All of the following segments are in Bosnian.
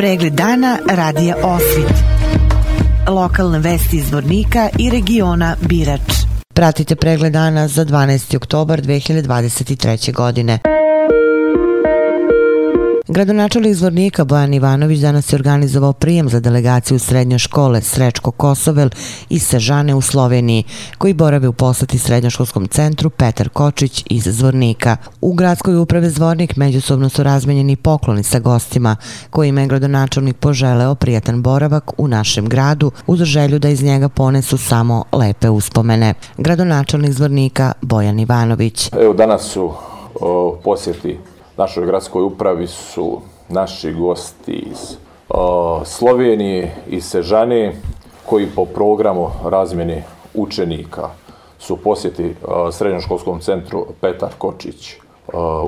Pregled dana radija Osvit. Lokalne vesti iz Vornika i regiona Birač. Pratite pregled dana za 12. oktobar 2023. godine. Gradonačelnik Zvornika Bojan Ivanović danas je organizovao prijem za delegaciju srednje škole Srečko Kosovel iz Sežane u Sloveniji, koji borave u poslati srednjoškolskom centru Petar Kočić iz Zvornika. U gradskoj uprave Zvornik međusobno su razmenjeni pokloni sa gostima, kojima je gradonačelnik poželeo prijatan boravak u našem gradu uz želju da iz njega ponesu samo lepe uspomene. Gradonačelnik Zvornika Bojan Ivanović. Evo danas su o, posjeti našoj gradskoj upravi su naši gosti iz Slovenije i Sežane koji po programu razmjene učenika su posjeti uh, srednjoškolskom centru Petar Kočić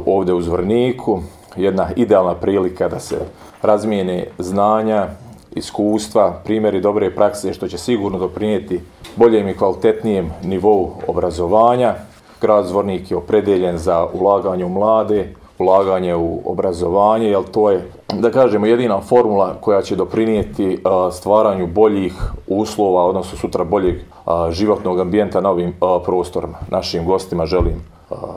ovdje u Zvrniku. Jedna idealna prilika da se razmijene znanja, iskustva, primjeri dobre prakse što će sigurno doprinijeti boljem i kvalitetnijem nivou obrazovanja. Grad Zvornik je opredeljen za ulaganje u mlade, ulaganje u obrazovanje, jer to je, da kažemo, jedina formula koja će doprinijeti stvaranju boljih uslova, odnosno sutra boljeg životnog ambijenta na ovim prostorima. Našim gostima želim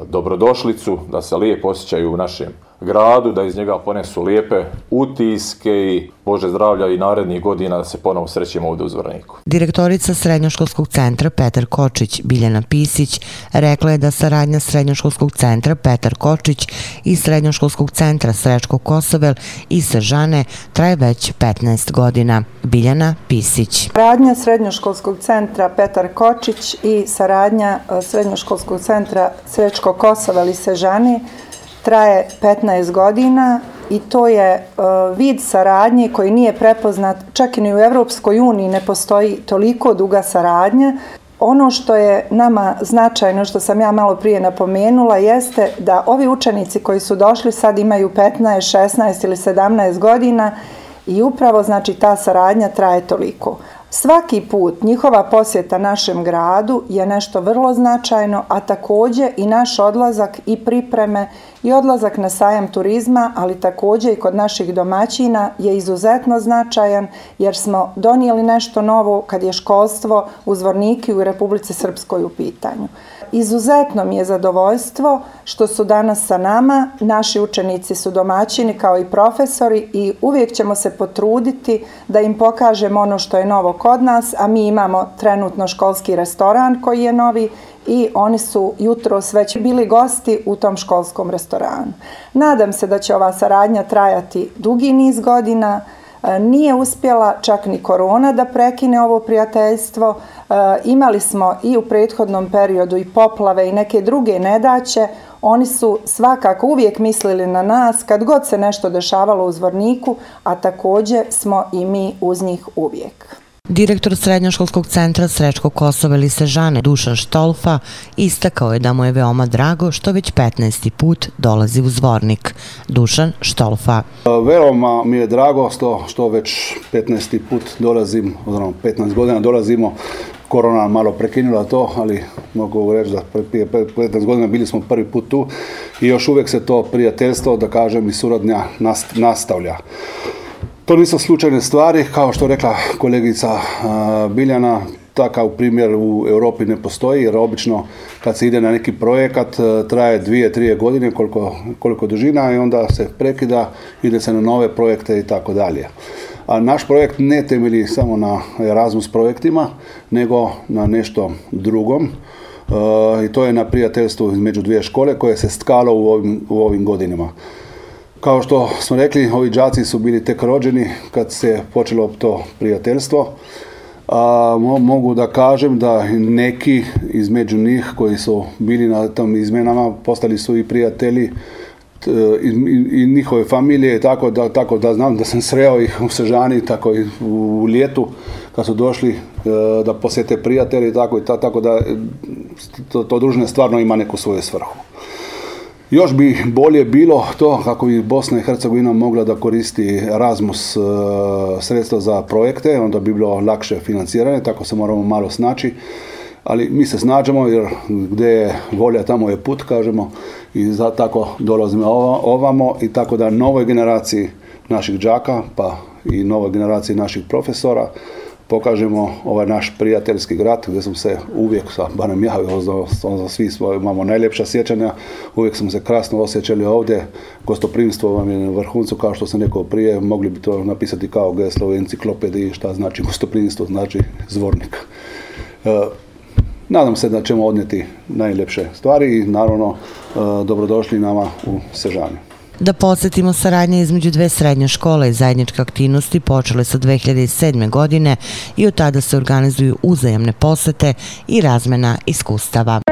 dobrodošlicu, da se lijepo osjećaju u našem gradu, da iz njega ponesu lijepe utiske i Bože zdravlja i narednih godina da se ponovo srećemo ovdje u Zvrniku. Direktorica Srednjoškolskog centra Petar Kočić, Biljana Pisić, rekla je da saradnja Srednjoškolskog centra Petar Kočić i Srednjoškolskog centra Srečko Kosovel i Sežane traje već 15 godina. Biljana Pisić. Saradnja Srednjoškolskog centra Petar Kočić i saradnja e, Srednjoškolskog centra Srečko Kosovel i Sežane traje 15 godina i to je uh, vid saradnje koji nije prepoznat, čak i ni u Evropskoj uniji ne postoji toliko duga saradnja. Ono što je nama značajno, što sam ja malo prije napomenula, jeste da ovi učenici koji su došli sad imaju 15, 16 ili 17 godina i upravo znači ta saradnja traje toliko. Svaki put njihova posjeta našem gradu je nešto vrlo značajno, a također i naš odlazak i pripreme i odlazak na sajam turizma, ali također i kod naših domaćina je izuzetno značajan jer smo donijeli nešto novo kad je školstvo u Zvorniki u Republici Srpskoj u pitanju. Izuzetno mi je zadovoljstvo što su danas sa nama, naši učenici su domaćini kao i profesori i uvijek ćemo se potruditi da im pokažemo ono što je novo kod nas, a mi imamo trenutno školski restoran koji je novi i oni su jutro već bili gosti u tom školskom restoranu. Nadam se da će ova saradnja trajati dugi niz godina, e, nije uspjela čak ni korona da prekine ovo prijateljstvo, e, imali smo i u prethodnom periodu i poplave i neke druge nedaće, oni su svakako uvijek mislili na nas kad god se nešto dešavalo u zvorniku, a također smo i mi uz njih uvijek. Direktor Srednjoškolskog centra Srečko Kosova ili Sežane Dušan Štolfa istakao je da mu je veoma drago što već 15. put dolazi u zvornik. Dušan Štolfa. E, veoma mi je drago što, što već 15. put dolazim, odnosno 15 godina dolazimo korona malo prekinula to, ali mogu reći da prije 15 godina bili smo prvi put tu i još uvijek se to prijateljstvo, da kažem, i suradnja nastavlja. To nisu slučajne stvari, kao što rekla kolegica Biljana, takav primjer u Europi ne postoji, jer obično kad se ide na neki projekat e, traje dvije, trije godine koliko, koliko dužina i onda se prekida, ide se na nove projekte i tako dalje. A naš projekt ne temelji samo na Erasmus projektima, nego na nešto drugom. E, I to je na prijateljstvu između dvije škole koje se stkalo u ovim, u ovim godinama. Kao što smo rekli, ovi džaci su bili tek rođeni kad se počelo to prijateljstvo. A, mogu da kažem da neki između njih koji su bili na tom izmenama postali su i prijatelji i, i, i njihove familije, tako da, tako da znam da sam sreo ih u Sežani, tako i u ljetu kad su došli e, da posjete prijatelji, tako i ta, tako da e, to, to družne stvarno ima neku svoju svrhu. Još bi bolje bilo to kako bi Bosna i Hercegovina mogla da koristi Erasmus e, sredstva za projekte, onda bi bilo lakše financiranje, tako se moramo malo snaći. Ali mi se snađamo jer gdje je volja, tamo je put, kažemo, i za tako dolazimo ovamo. I tako da novoj generaciji naših đaka, pa i novoj generaciji naših profesora, pokažemo ovaj naš prijateljski grad gdje smo se uvijek, sa, barem ja, za svi smo, imamo najljepša sjećanja, uvijek smo se krasno osjećali ovdje, gostoprimstvo vam je na vrhuncu, kao što sam rekao prije, mogli bi to napisati kao geslo u enciklopediji, šta znači gostoprimstvo, znači zvornik. E, nadam se da ćemo odnijeti najljepše stvari i naravno e, dobrodošli nama u Sežanju. Da podsjetimo, saradnje između dve srednje škole i zajedničke aktivnosti počele su 2007. godine i od tada se organizuju uzajamne posete i razmena iskustava.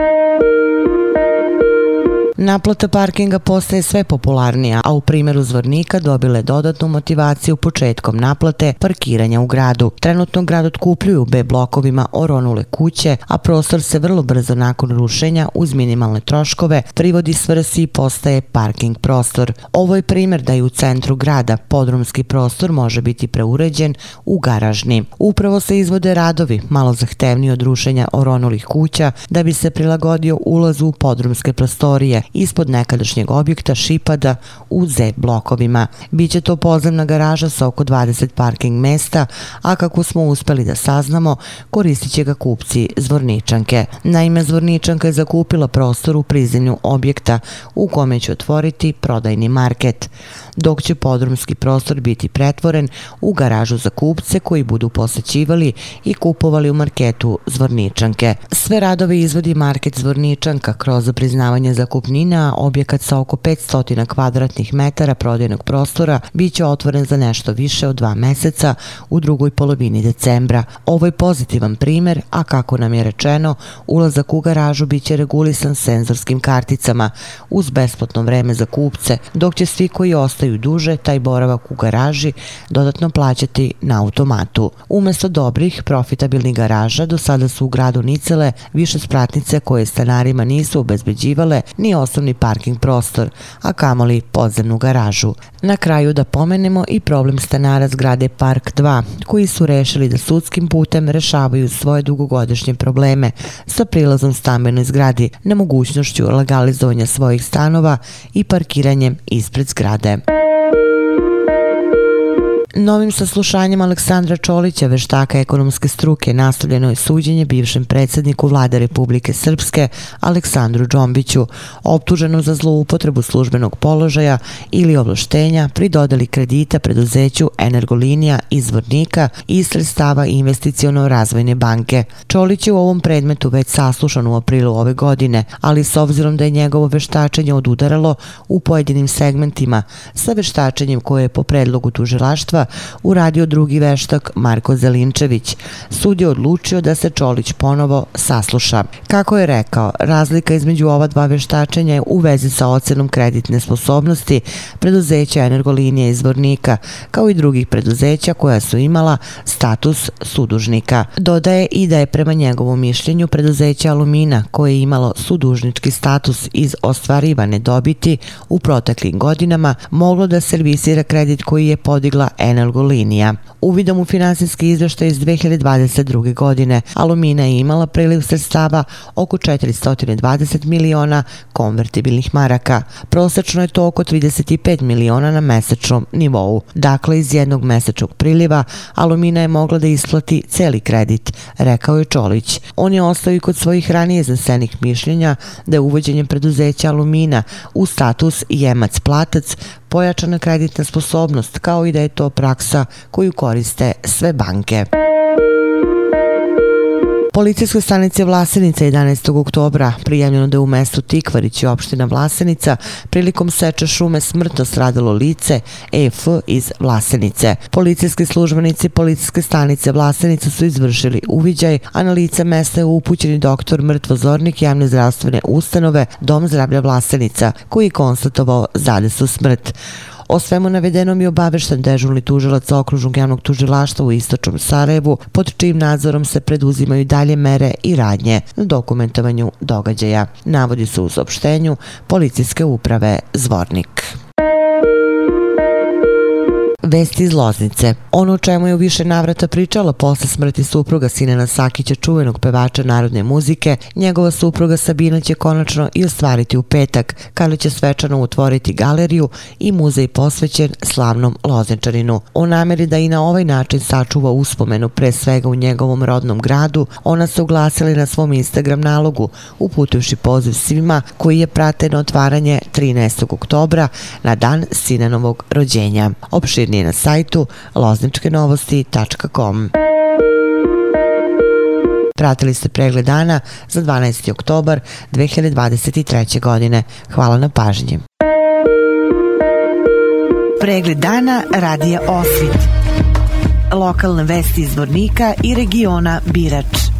Naplata parkinga postaje sve popularnija, a u primjeru Zvornika dobile dodatnu motivaciju početkom naplate parkiranja u gradu. Trenutno grad otkupljuju B blokovima oronule kuće, a prostor se vrlo brzo nakon rušenja uz minimalne troškove privodi svrsi i postaje parking prostor. Ovo je primjer da je u centru grada podrumski prostor može biti preuređen u garažni. Upravo se izvode radovi, malo zahtevniji od rušenja oronulih kuća, da bi se prilagodio ulazu u podrumske prostorije ispod nekadašnjeg objekta Šipada u Z blokovima. Biće to podzemna garaža sa oko 20 parking mesta, a kako smo uspeli da saznamo, koristit će ga kupci Zvorničanke. Naime, Zvorničanka je zakupila prostor u prizemlju objekta u kome će otvoriti prodajni market dok će podrumski prostor biti pretvoren u garažu za kupce koji budu posećivali i kupovali u marketu Zvorničanke. Sve radove izvodi market Zvorničanka kroz priznavanje zakupnina, objekat sa oko 500 kvadratnih metara prodajnog prostora biće otvoren za nešto više od dva meseca u drugoj polovini decembra. Ovo je pozitivan primer, a kako nam je rečeno, ulazak u garažu biće regulisan senzorskim karticama uz besplatno vreme za kupce, dok će svi koji ostaju ostaju duže, taj boravak u garaži dodatno plaćati na automatu. Umesto dobrih, profitabilnih garaža, do sada su u gradu Nicele više spratnice koje stanarima nisu obezbeđivale ni osnovni parking prostor, a kamoli podzemnu garažu. Na kraju da pomenemo i problem stanara zgrade Park 2, koji su rešili da sudskim putem rešavaju svoje dugogodišnje probleme sa prilazom stambenoj zgradi, nemogućnošću legalizovanja svojih stanova i parkiranjem ispred zgrade. Novim saslušanjem Aleksandra Čolića, veštaka ekonomske struke, nastavljeno je suđenje bivšem predsjedniku vlade Republike Srpske Aleksandru Džombiću, optuženu za zloupotrebu službenog položaja ili ovlaštenja pri dodali kredita preduzeću Energolinija izvornika i sredstava investicijono razvojne banke. Čolić je u ovom predmetu već saslušan u aprilu ove godine, ali s obzirom da je njegovo veštačenje odudaralo u pojedinim segmentima sa veštačenjem koje je po predlogu tužilaštva uradio drugi veštak Marko Zelinčević. Sud je odlučio da se Čolić ponovo sasluša. Kako je rekao, razlika između ova dva veštačenja je u vezi sa ocenom kreditne sposobnosti preduzeća energolinije izvornika, kao i drugih preduzeća koja su imala status sudužnika. Dodaje i da je prema njegovom mišljenju preduzeća Alumina koje je imalo sudužnički status iz ostvarivane dobiti u proteklim godinama moglo da servisira kredit koji je podigla Energolinija. Uvidom u finansijski izveštaj iz 2022. godine, Alumina je imala priliv sredstava oko 420 miliona konvertibilnih maraka. Prosečno je to oko 35 miliona na mesečnom nivou. Dakle, iz jednog mesečnog priliva, Alumina je mogla da isplati celi kredit, rekao je Čolić. On je ostao i kod svojih ranije iznesenih mišljenja da je uvođenjem preduzeća Alumina u status jemac-platac pojačana kreditna sposobnost, kao i da je to praksa koju koriste sve banke. Policijskoj stanici Vlasenica 11. oktobra prijavljeno da je u mestu Tikvarić i opština Vlasenica prilikom seče šume smrtno stradalo lice EF iz Vlasenice. Policijski službenici Policijske stanice Vlasenica su izvršili uviđaj, a na lice mesta je upućeni doktor mrtvozornik javne zdravstvene ustanove Dom zdravlja Vlasenica koji je konstatovao zadesu smrt. O svemu navedenom je obavešten dežurni tužilac okružnog javnog tužilaštva u Istočnom Sarajevu, pod čijim nadzorom se preduzimaju dalje mere i radnje na dokumentovanju događaja. Navodi su u sopštenju Policijske uprave Zvornik. Vesti iz Loznice. Ono o čemu je u više navrata pričala posle smrti supruga Sinena Sakića, čuvenog pevača narodne muzike, njegova supruga Sabina će konačno i ostvariti u petak, kada će svečano utvoriti galeriju i muzej posvećen slavnom Lozničaninu. O nameri da i na ovaj način sačuva uspomenu pre svega u njegovom rodnom gradu, ona se uglasila na svom Instagram nalogu, uputujuši poziv svima koji je prate na otvaranje 13. oktobra na dan Sinenovog rođenja. Opširnije na sajtu lozničkenovosti.com. Pratili ste pregled dana za 12. oktobar 2023. godine. Hvala na pažnji. Pregled dana radija Osvit. Lokalne vesti iz Vornika i regiona Birač.